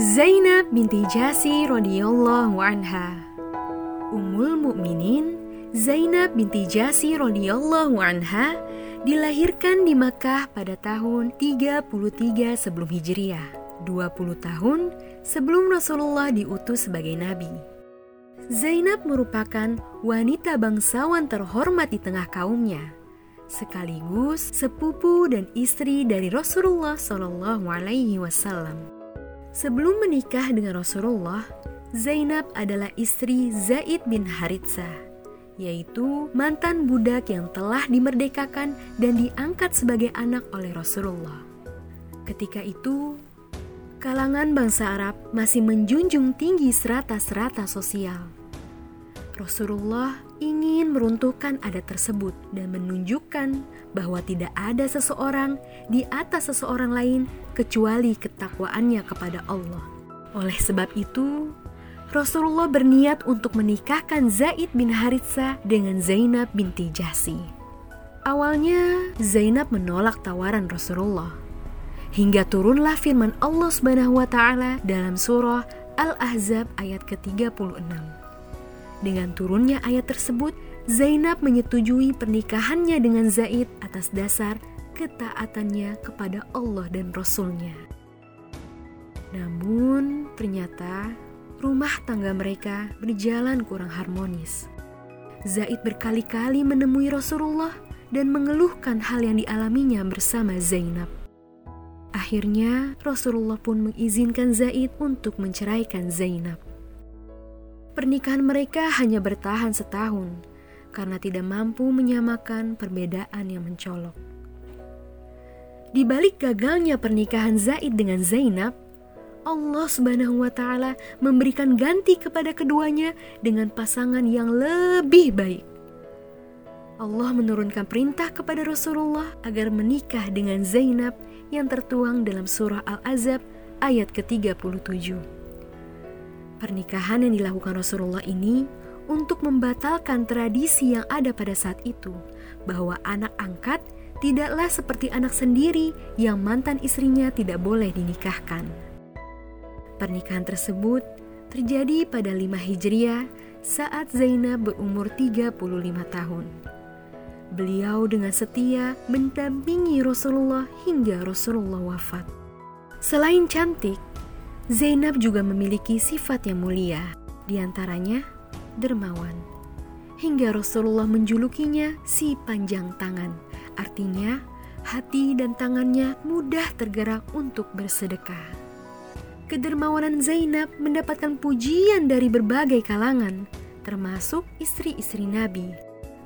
Zainab binti Jasi radhiyallahu anha Ummul Mukminin Zainab binti Jasi radhiyallahu anha dilahirkan di Makkah pada tahun 33 sebelum Hijriah, 20 tahun sebelum Rasulullah diutus sebagai nabi. Zainab merupakan wanita bangsawan terhormat di tengah kaumnya, sekaligus sepupu dan istri dari Rasulullah Shallallahu Alaihi Wasallam. Sebelum menikah dengan Rasulullah, Zainab adalah istri Zaid bin Haritsa, yaitu mantan budak yang telah dimerdekakan dan diangkat sebagai anak oleh Rasulullah. Ketika itu, kalangan bangsa Arab masih menjunjung tinggi serata-serata sosial Rasulullah ingin meruntuhkan adat tersebut dan menunjukkan bahwa tidak ada seseorang di atas seseorang lain kecuali ketakwaannya kepada Allah. Oleh sebab itu, Rasulullah berniat untuk menikahkan Zaid bin Haritsa dengan Zainab binti Jasi. Awalnya, Zainab menolak tawaran Rasulullah. Hingga turunlah firman Allah Subhanahu wa taala dalam surah Al-Ahzab ayat ke-36. Dengan turunnya ayat tersebut, Zainab menyetujui pernikahannya dengan Zaid atas dasar ketaatannya kepada Allah dan Rasulnya. Namun, ternyata rumah tangga mereka berjalan kurang harmonis. Zaid berkali-kali menemui Rasulullah dan mengeluhkan hal yang dialaminya bersama Zainab. Akhirnya, Rasulullah pun mengizinkan Zaid untuk menceraikan Zainab. Pernikahan mereka hanya bertahan setahun karena tidak mampu menyamakan perbedaan yang mencolok. Di balik gagalnya pernikahan Zaid dengan Zainab, Allah Subhanahu wa taala memberikan ganti kepada keduanya dengan pasangan yang lebih baik. Allah menurunkan perintah kepada Rasulullah agar menikah dengan Zainab yang tertuang dalam surah Al-Azab ayat ke-37. Pernikahan yang dilakukan Rasulullah ini untuk membatalkan tradisi yang ada pada saat itu, bahwa anak angkat tidaklah seperti anak sendiri yang mantan istrinya tidak boleh dinikahkan. Pernikahan tersebut terjadi pada 5 Hijriah saat Zainab berumur 35 tahun. Beliau dengan setia mendampingi Rasulullah hingga Rasulullah wafat. Selain cantik, Zainab juga memiliki sifat yang mulia, di antaranya dermawan. Hingga Rasulullah menjulukinya si panjang tangan, artinya hati dan tangannya mudah tergerak untuk bersedekah. Kedermawanan Zainab mendapatkan pujian dari berbagai kalangan, termasuk istri-istri Nabi.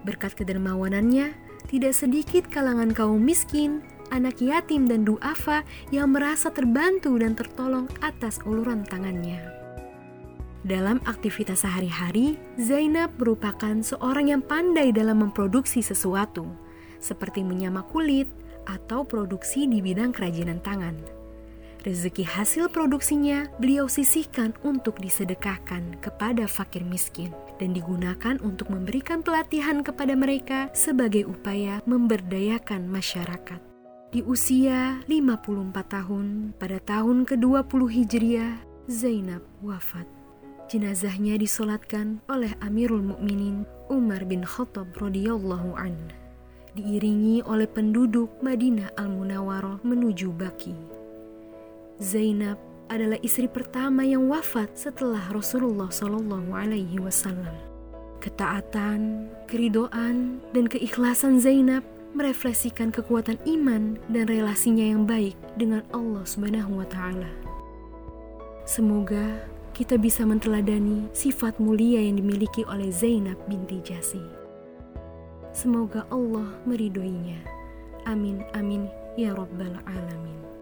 Berkat kedermawanannya, tidak sedikit kalangan kaum miskin anak yatim dan duafa yang merasa terbantu dan tertolong atas uluran tangannya. Dalam aktivitas sehari-hari, Zainab merupakan seorang yang pandai dalam memproduksi sesuatu, seperti menyamak kulit atau produksi di bidang kerajinan tangan. Rezeki hasil produksinya beliau sisihkan untuk disedekahkan kepada fakir miskin dan digunakan untuk memberikan pelatihan kepada mereka sebagai upaya memberdayakan masyarakat. Di usia 54 tahun, pada tahun ke-20 Hijriah, Zainab wafat. Jenazahnya disolatkan oleh Amirul Mukminin Umar bin Khattab radhiyallahu an, diiringi oleh penduduk Madinah Al-Munawwarah menuju Baki. Zainab adalah istri pertama yang wafat setelah Rasulullah Shallallahu Alaihi Wasallam. Ketaatan, keridoan, dan keikhlasan Zainab merefleksikan kekuatan iman dan relasinya yang baik dengan Allah Subhanahu wa taala. Semoga kita bisa menteladani sifat mulia yang dimiliki oleh Zainab binti Jasi. Semoga Allah meridhoinya. Amin amin ya rabbal alamin.